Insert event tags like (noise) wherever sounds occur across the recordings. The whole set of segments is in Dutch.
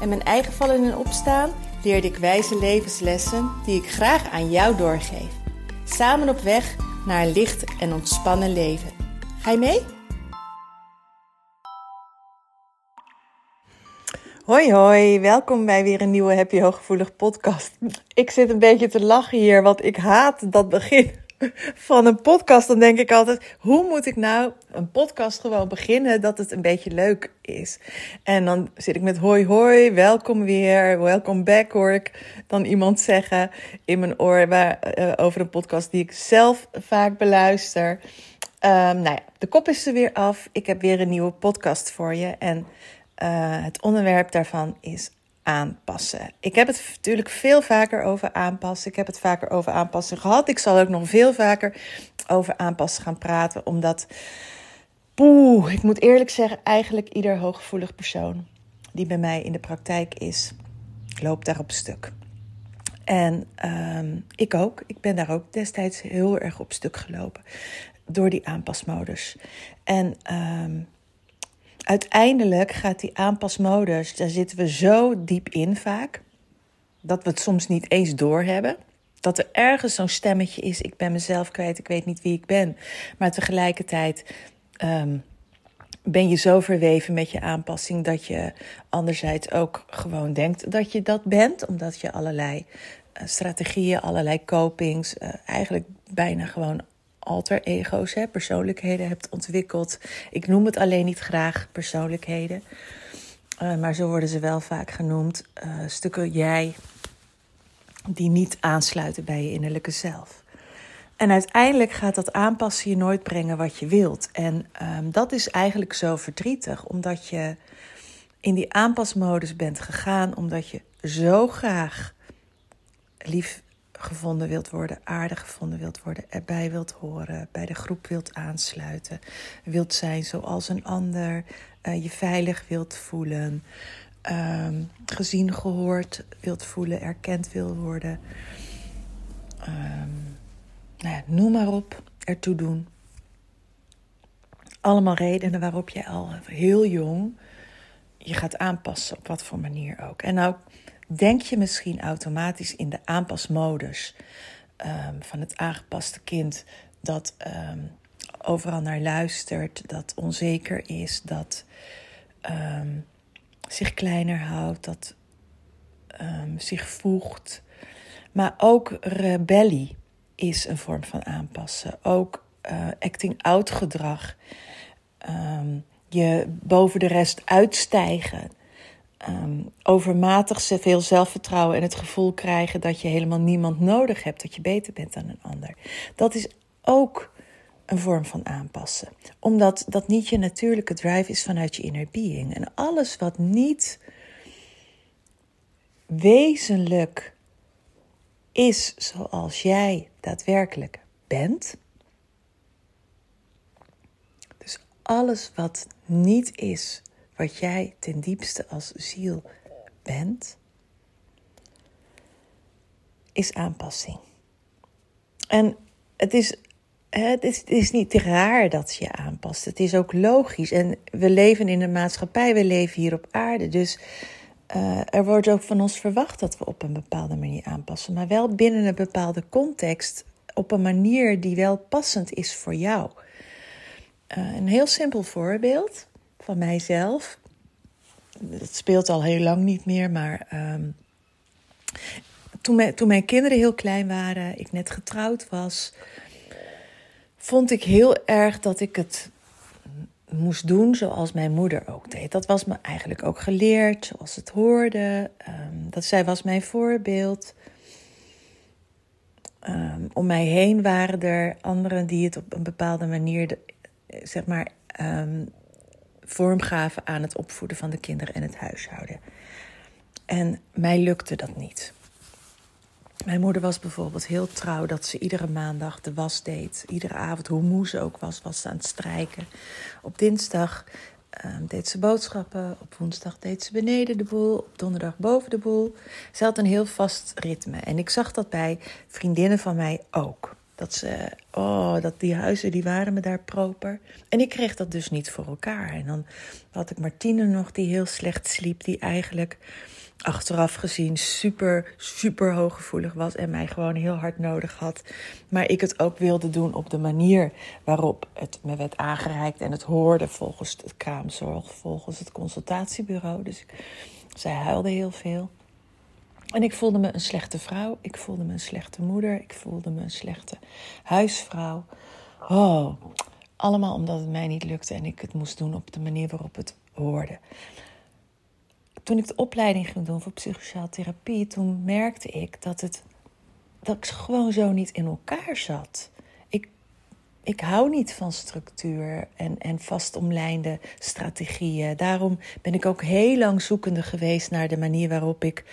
en mijn eigen vallen en opstaan leerde ik wijze levenslessen die ik graag aan jou doorgeef. Samen op weg naar een licht en ontspannen leven. Ga je mee? Hoi hoi, welkom bij weer een nieuwe Happy Hooggevoelig podcast. Ik zit een beetje te lachen hier, want ik haat dat begin van een podcast. Dan denk ik altijd, hoe moet ik nou een podcast gewoon beginnen dat het een beetje leuk is? En dan zit ik met hoi hoi, welkom weer, welkom back hoor ik dan iemand zeggen in mijn oor waar, uh, over een podcast die ik zelf vaak beluister. Um, nou ja, de kop is er weer af. Ik heb weer een nieuwe podcast voor je en... Uh, het onderwerp daarvan is aanpassen. Ik heb het natuurlijk veel vaker over aanpassen. Ik heb het vaker over aanpassen gehad. Ik zal ook nog veel vaker over aanpassen gaan praten, omdat, poeh, ik moet eerlijk zeggen, eigenlijk ieder hooggevoelig persoon die bij mij in de praktijk is, loopt daar op stuk. En um, ik ook. Ik ben daar ook destijds heel erg op stuk gelopen door die aanpasmodus. En um, uiteindelijk gaat die aanpasmodus, daar zitten we zo diep in vaak, dat we het soms niet eens doorhebben. Dat er ergens zo'n stemmetje is, ik ben mezelf kwijt, ik weet niet wie ik ben. Maar tegelijkertijd um, ben je zo verweven met je aanpassing dat je anderzijds ook gewoon denkt dat je dat bent, omdat je allerlei uh, strategieën, allerlei copings, uh, eigenlijk bijna gewoon alter ego's, hè, persoonlijkheden hebt ontwikkeld. Ik noem het alleen niet graag persoonlijkheden, uh, maar zo worden ze wel vaak genoemd. Uh, stukken jij die niet aansluiten bij je innerlijke zelf. En uiteindelijk gaat dat aanpassen je nooit brengen wat je wilt. En um, dat is eigenlijk zo verdrietig, omdat je in die aanpasmodus bent gegaan, omdat je zo graag lief gevonden wilt worden, aardig gevonden wilt worden, erbij wilt horen, bij de groep wilt aansluiten, wilt zijn zoals een ander, uh, je veilig wilt voelen, um, gezien, gehoord wilt voelen, erkend wil worden. Um, nou ja, noem maar op, ertoe doen. Allemaal redenen waarop je al heel jong je gaat aanpassen, op wat voor manier ook. En nou denk je misschien automatisch in de aanpasmodus um, van het aangepaste kind dat um, overal naar luistert, dat onzeker is, dat um, zich kleiner houdt, dat zich voegt. Maar ook rebellie is een vorm van aanpassen. Ook uh, acting out gedrag. je boven de rest uitstijgen um, overmatig veel zelfvertrouwen en het gevoel krijgen dat je helemaal niemand nodig hebt, dat je beter bent dan een ander. Dat is ook een vorm van aanpassen. Omdat dat niet je natuurlijke drive is vanuit je inner being. En alles wat niet wezenlijk is zoals jij daadwerkelijk bent. Dus alles wat niet is wat jij ten diepste als ziel bent, is aanpassing. En het is, het is, is niet raar dat je aanpast. Het is ook logisch. En we leven in een maatschappij, we leven hier op aarde. Dus uh, er wordt ook van ons verwacht dat we op een bepaalde manier aanpassen. Maar wel binnen een bepaalde context, op een manier die wel passend is voor jou. Uh, een heel simpel voorbeeld van mijzelf. Het speelt al heel lang niet meer, maar um, toen, mijn, toen mijn kinderen heel klein waren, ik net getrouwd was, vond ik heel erg dat ik het moest doen zoals mijn moeder ook deed. Dat was me eigenlijk ook geleerd, zoals het hoorde. Um, dat zij was mijn voorbeeld. Um, om mij heen waren er anderen die het op een bepaalde manier, zeg maar, vorm gaven aan het opvoeden van de kinderen en het huishouden. En mij lukte dat niet. Mijn moeder was bijvoorbeeld heel trouw dat ze iedere maandag de was deed. Iedere avond, hoe moe ze ook was, was ze aan het strijken. Op dinsdag um, deed ze boodschappen. Op woensdag deed ze beneden de boel. Op donderdag boven de boel. Ze had een heel vast ritme. En ik zag dat bij vriendinnen van mij ook. Dat ze, oh, dat die huizen, die waren me daar proper. En ik kreeg dat dus niet voor elkaar. En dan had ik Martine nog, die heel slecht sliep. Die eigenlijk achteraf gezien super, super hooggevoelig was en mij gewoon heel hard nodig had. Maar ik het ook wilde doen op de manier waarop het me werd aangereikt en het hoorde volgens het kraamzorg, volgens het consultatiebureau. Dus zij huilde heel veel. En ik voelde me een slechte vrouw, ik voelde me een slechte moeder, ik voelde me een slechte huisvrouw. Oh, allemaal omdat het mij niet lukte en ik het moest doen op de manier waarop het hoorde toen ik de opleiding ging doen voor psychosociale therapie, toen merkte ik dat, het, dat ik gewoon zo niet in elkaar zat. Ik, ik hou niet van structuur en, en vastomlijnde strategieën. Daarom ben ik ook heel lang zoekende geweest naar de manier waarop ik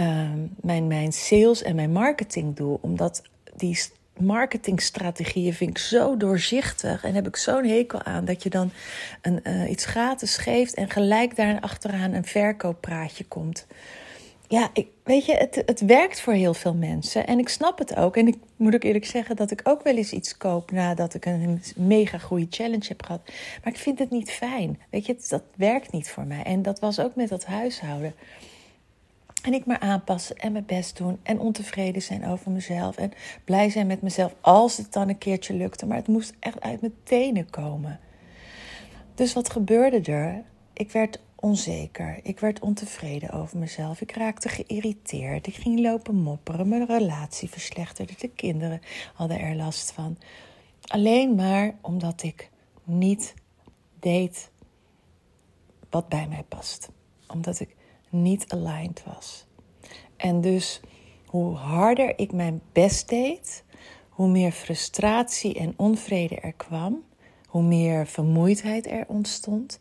uh, mijn, mijn sales en mijn marketing doe. Omdat die marketingstrategieën vind ik zo doorzichtig en heb ik zo'n hekel aan dat je dan een, uh, iets gratis geeft en gelijk daar achteraan een verkooppraatje komt. Ja, ik, weet je, het, het werkt voor heel veel mensen en ik snap het ook. En ik moet ook eerlijk zeggen dat ik ook wel eens iets koop nadat ik een mega goede challenge heb gehad. Maar ik vind het niet fijn. Weet je, dat werkt niet voor mij. En dat was ook met dat huishouden. En ik maar aanpassen en mijn best doen en ontevreden zijn over mezelf en blij zijn met mezelf als het dan een keertje lukte. Maar het moest echt uit mijn tenen komen. Dus wat gebeurde er? Ik werd onzeker. Ik werd ontevreden over mezelf. Ik raakte geïrriteerd. Ik ging lopen mopperen. Mijn relatie verslechterde. De kinderen hadden er last van. Alleen maar omdat ik niet deed wat bij mij past. Omdat ik niet aligned was. En dus hoe harder ik mijn best deed, hoe meer frustratie en onvrede er kwam, hoe meer vermoeidheid er ontstond.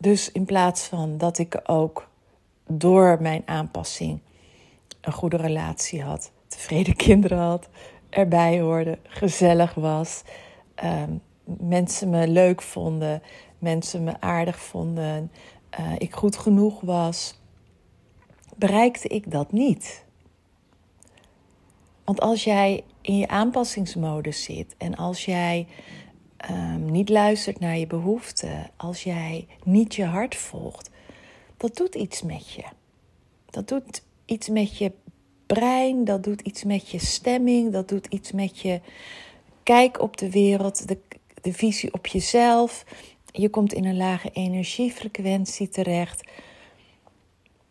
Dus in plaats van dat ik ook door mijn aanpassing een goede relatie had, tevreden (laughs) kinderen had, erbij hoorde, gezellig was, ehm, mensen me leuk vonden, mensen me aardig vonden, uh, ik goed genoeg was, bereikte ik dat niet. Want als jij in je aanpassingsmodus zit en als jij um, niet luistert naar je behoeften, als jij niet je hart volgt, dat doet iets met je. Dat doet iets met je brein, dat doet iets met je stemming, dat doet iets met je kijk op de wereld, de, de visie op jezelf. Je komt in een lage energiefrequentie terecht.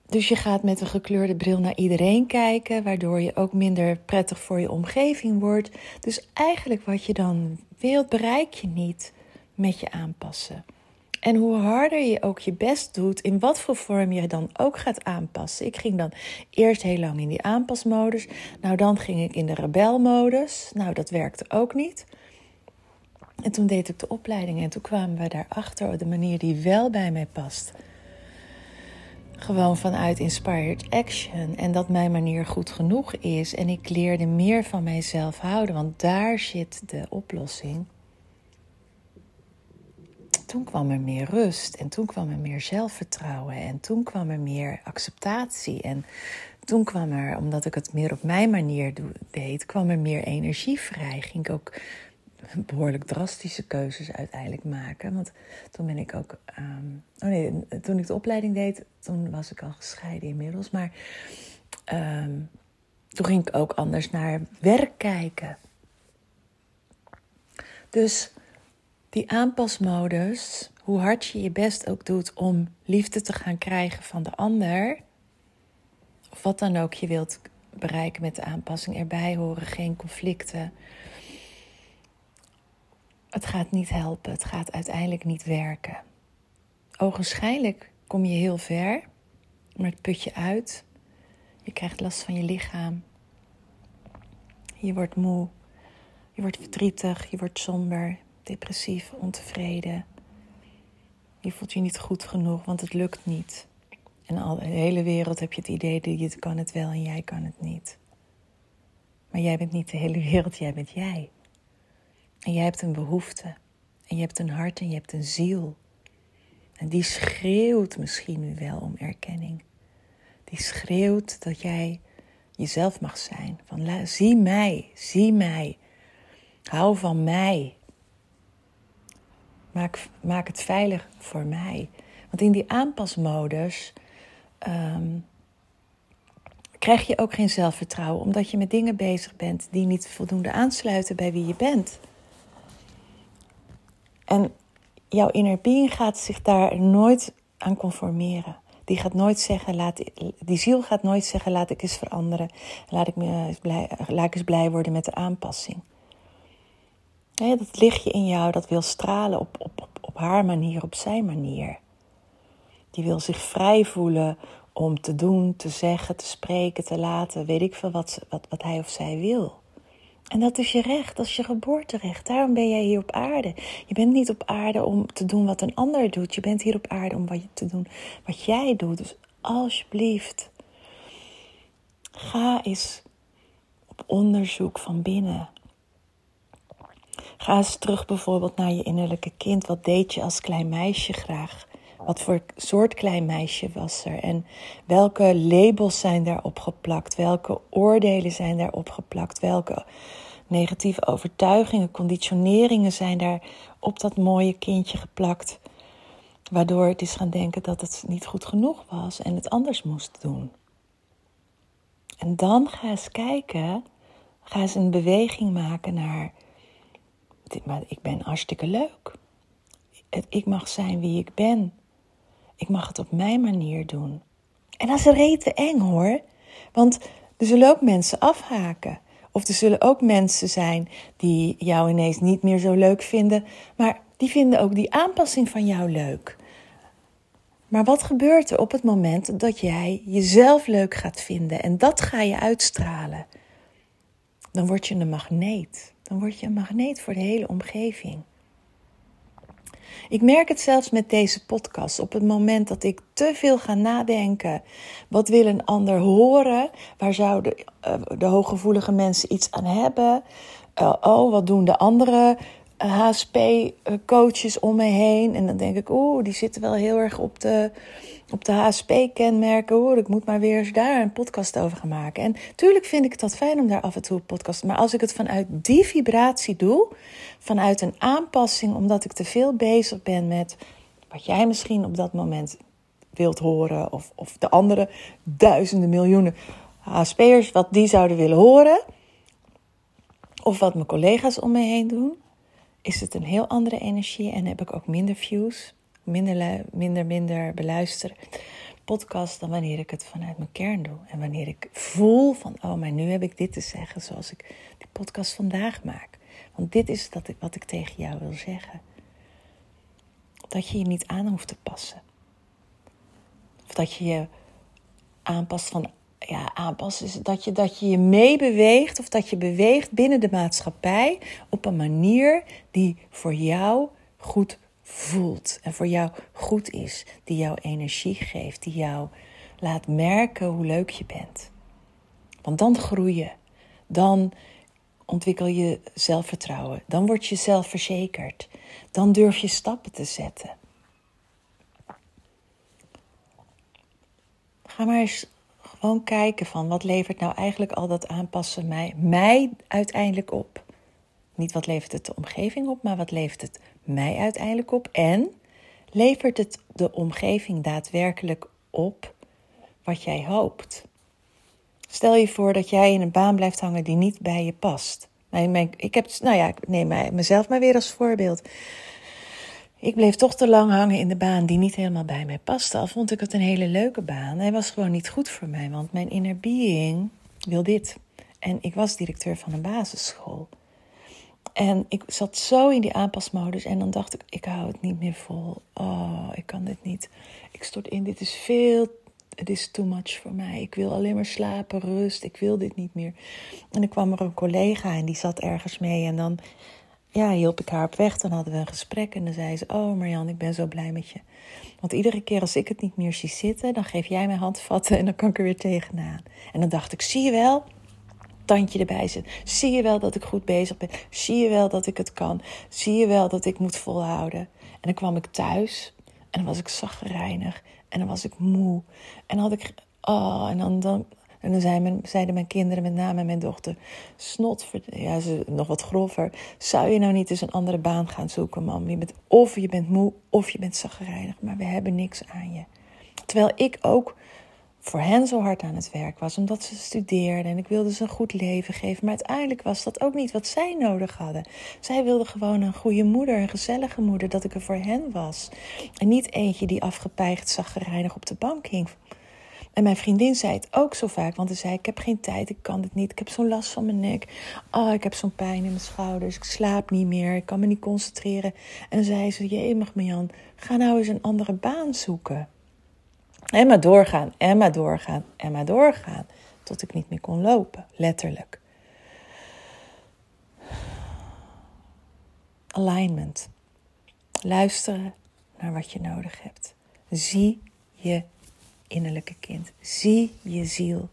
Dus je gaat met een gekleurde bril naar iedereen kijken, waardoor je ook minder prettig voor je omgeving wordt. Dus eigenlijk wat je dan wilt, bereik je niet met je aanpassen. En hoe harder je ook je best doet, in wat voor vorm je dan ook gaat aanpassen. Ik ging dan eerst heel lang in die aanpasmodus. Nou, dan ging ik in de rebelmodus. Nou, dat werkte ook niet. En toen deed ik de opleiding en toen kwamen we daarachter op de manier die wel bij mij past. Gewoon vanuit inspired action en dat mijn manier goed genoeg is en ik leerde meer van mijzelf houden, want daar zit de oplossing. Toen kwam er meer rust en toen kwam er meer zelfvertrouwen en toen kwam er meer acceptatie en toen kwam er, omdat ik het meer op mijn manier deed, kwam er meer energie vrij. Ging ik ook behoorlijk drastische keuzes uiteindelijk maken. Want toen ben ik ook. Ehm, oh nee, toen ik de opleiding deed, toen was ik al gescheiden inmiddels. Maar ehm, toen ging ik ook anders naar werk kijken. Dus die aanpasmodus, hoe hard je je best ook doet om liefde te gaan krijgen van de ander, of wat dan ook je wilt bereiken met de aanpassing, erbij horen, geen conflicten het gaat niet helpen, het gaat uiteindelijk niet werken. Ogenschijnlijk kom je heel ver, maar het put je uit. Je krijgt last van je lichaam. Je wordt moe, je wordt verdrietig, je wordt somber, depressief, ontevreden. Je voelt je niet goed genoeg, want het lukt niet. En al de hele wereld heb je het idee dat je kan het wel en jij kan het niet. Maar jij bent niet de hele wereld, jij bent jij. En jij hebt een behoefte. En je hebt een hart en je hebt een ziel. En die schreeuwt misschien nu wel om erkenning. Die schreeuwt dat jij jezelf mag zijn. Van zie mij, zie mij. Hou van mij. Maak, maak het veilig voor mij. Want in die aanpasmodus um, krijg je ook geen zelfvertrouwen, omdat je met dingen bezig bent die niet voldoende aansluiten bij wie je bent. En jouw inner being gaat zich daar nooit aan conformeren. Die gaat nooit zeggen, laat, die ziel gaat nooit zeggen, laat ik eens veranderen. Laat ik, me eens blij, laat ik eens blij worden met de aanpassing. Nee, dat lichtje in jou, dat wil stralen op, op, op, op haar manier, op zijn manier. Die wil zich vrij voelen om te doen, te zeggen, te spreken, te laten, weet ik veel wat, wat, wat hij of zij wil. En dat is je recht, dat is je geboorterecht. Daarom ben jij hier op aarde. Je bent niet op aarde om te doen wat een ander doet. Je bent hier op aarde om wat je te doen wat jij doet. Dus alsjeblieft, ga eens op onderzoek van binnen. Ga eens terug bijvoorbeeld naar je innerlijke kind. Wat deed je als klein meisje graag? Wat voor soort klein meisje was er? En welke labels zijn daarop geplakt? Welke oordelen zijn daarop geplakt? Welke negatieve overtuigingen, conditioneringen zijn daar op dat mooie kindje geplakt? Waardoor het is gaan denken dat het niet goed genoeg was en het anders moest doen. En dan ga eens kijken, ga eens een beweging maken naar. Maar ik ben hartstikke leuk. Ik mag zijn wie ik ben. Ik mag het op mijn manier doen. En dat is rete eng hoor. Want er zullen ook mensen afhaken. Of er zullen ook mensen zijn die jou ineens niet meer zo leuk vinden. Maar die vinden ook die aanpassing van jou leuk. Maar wat gebeurt er op het moment dat jij jezelf leuk gaat vinden en dat ga je uitstralen? Dan word je een magneet. Dan word je een magneet voor de hele omgeving. Ik merk het zelfs met deze podcast. Op het moment dat ik te veel ga nadenken, wat wil een ander horen? Waar zouden uh, de hooggevoelige mensen iets aan hebben? Uh, oh, wat doen de andere HSP-coaches om me heen? En dan denk ik, oeh, die zitten wel heel erg op de op de HSP-kenmerken hoor. Ik moet maar weer eens daar een podcast over gaan maken. En tuurlijk vind ik het dat fijn om daar af en toe een podcast. Maar als ik het vanuit die vibratie doe, vanuit een aanpassing, omdat ik te veel bezig ben met wat jij misschien op dat moment wilt horen, of, of de andere duizenden miljoenen HSP'ers, wat die zouden willen horen, of wat mijn collega's om me heen doen, is het een heel andere energie en heb ik ook minder views minder, minder, minder beluisteren podcast dan wanneer ik het vanuit mijn kern doe. En wanneer ik voel van, oh, maar nu heb ik dit te zeggen zoals ik die podcast vandaag maak. Want dit is dat ik, wat ik tegen jou wil zeggen. Dat je je niet aan hoeft te passen. Of dat je je aanpast van, ja, aanpassen is dat je, dat je je meebeweegt of dat je beweegt binnen de maatschappij op een manier die voor jou goed voelt en voor jou goed is, die jou energie geeft, die jou laat merken hoe leuk je bent. Want dan groei je, dan ontwikkel je zelfvertrouwen, dan word je zelfverzekerd, dan durf je stappen te zetten. Ga maar eens kijken van wat levert nou eigenlijk al dat aanpassen mij, mij uiteindelijk op. Niet wat levert het de omgeving op, maar wat levert het mij uiteindelijk op? En levert het de omgeving daadwerkelijk op wat jij hoopt? Stel je voor dat jij in een baan blijft hangen die niet bij je past. ik heb, nou ja, ik neem mezelf maar weer als voorbeeld. Ik bleef toch te lang hangen in de baan die niet helemaal bij mij paste. Al vond ik het een hele leuke baan. Hij was gewoon niet goed voor mij, want mijn inner being wil dit. En ik was directeur van een basisschool. En ik zat zo in die aanpasmodus en dan dacht ik, ik hou het niet meer vol. Oh, ik kan dit niet. Ik stort in, dit is veel, het is too much voor mij. Ik wil alleen maar slapen, rust, ik wil dit niet meer. En dan kwam er een collega en die zat ergens mee en dan ja, hielp ik haar op weg. Dan hadden we een gesprek en dan zei ze: Oh Marjan, ik ben zo blij met je. Want iedere keer als ik het niet meer zie zitten, dan geef jij mij handvatten en dan kan ik er weer tegenaan. En dan dacht ik: Zie je wel, tandje erbij zit. Zie je wel dat ik goed bezig ben? Zie je wel dat ik het kan? Zie je wel dat ik moet volhouden? En dan kwam ik thuis en dan was ik zagrijnig en dan was ik moe. En dan had ik, oh, en dan, dan, en dan zeiden mijn, kinderen, met name mijn dochter, snot, ja, ze, nog wat grover. Zou je nou niet eens een andere baan gaan zoeken, mam? Je bent, of je bent moe, of je bent zagrijnig, maar we hebben niks aan je. Terwijl ik ook voor hen zo hard aan het werk was, omdat ze studeerden en ik wilde ze een goed leven geven. Maar uiteindelijk was dat ook niet wat zij nodig hadden. Zij wilden gewoon een goede moeder, een gezellige moeder, dat ik er voor hen was. En niet eentje die afgepeigd, zagrijnig op de bank hing. En mijn vriendin zei het ook zo vaak, want ze zei: Ik heb geen tijd, ik kan het niet, ik heb zo'n last van mijn nek. Oh, ik heb zo'n pijn in mijn schouders, ik slaap niet meer, ik kan me niet concentreren. En zei ze: Jemig, Jan, ga nou eens een andere baan zoeken. En maar doorgaan, en maar doorgaan, en maar doorgaan. Tot ik niet meer kon lopen, letterlijk. Alignment. Luisteren naar wat je nodig hebt. Zie je innerlijke kind. Zie je ziel.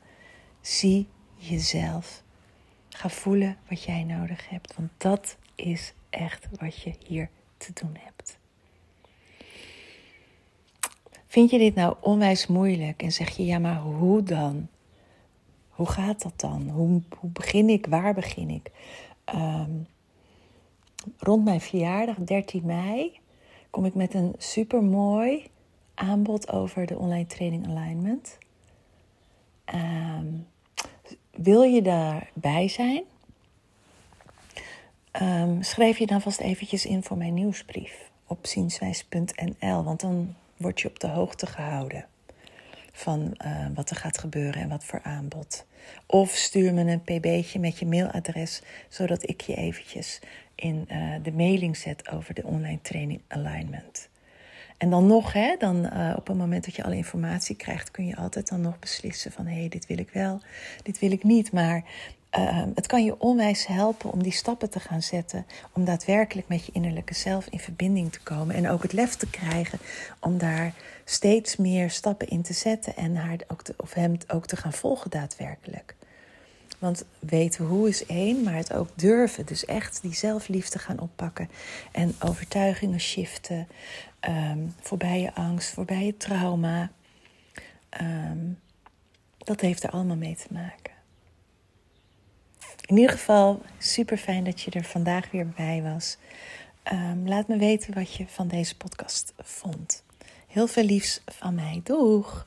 Zie jezelf. Ga voelen wat jij nodig hebt, want dat is echt wat je hier te doen hebt. Vind je dit nou onwijs moeilijk en zeg je ja, maar hoe dan? Hoe gaat dat dan? Hoe, hoe begin ik? Waar begin ik? Ehm, rond mijn verjaardag, 13 mei, kom ik met een supermooi aanbod over de online training alignment. Ehm, wil je daarbij zijn? Um, schrijf je dan vast eventjes in voor mijn nieuwsbrief op zienswijs.nl, want dan word je op de hoogte gehouden van uh, wat er gaat gebeuren en wat voor aanbod. Of stuur me een pb'tje met je mailadres, zodat ik je eventjes in uh, de mailing zet over de online training alignment. En dan nog, hè, dan, uh, op het moment dat je alle informatie krijgt, kun je altijd dan nog beslissen van hé, hey, dit wil ik wel, dit wil ik niet. Maar uh, het kan je onwijs helpen om die stappen te gaan zetten, om daadwerkelijk met je innerlijke zelf in verbinding te komen en ook het lef te krijgen om daar steeds meer stappen in te zetten en haar ook of hem ook te gaan volgen daadwerkelijk. Want weten hoe is één, maar het ook durven. Dus echt die zelfliefde gaan oppakken. En overtuigingen shiften. Um, voorbij je angst, voorbij je trauma. Um, dat heeft er allemaal mee te maken. In ieder geval super fijn dat je er vandaag weer bij was. Um, laat me weten wat je van deze podcast vond. Heel veel liefs van mij. Doeg!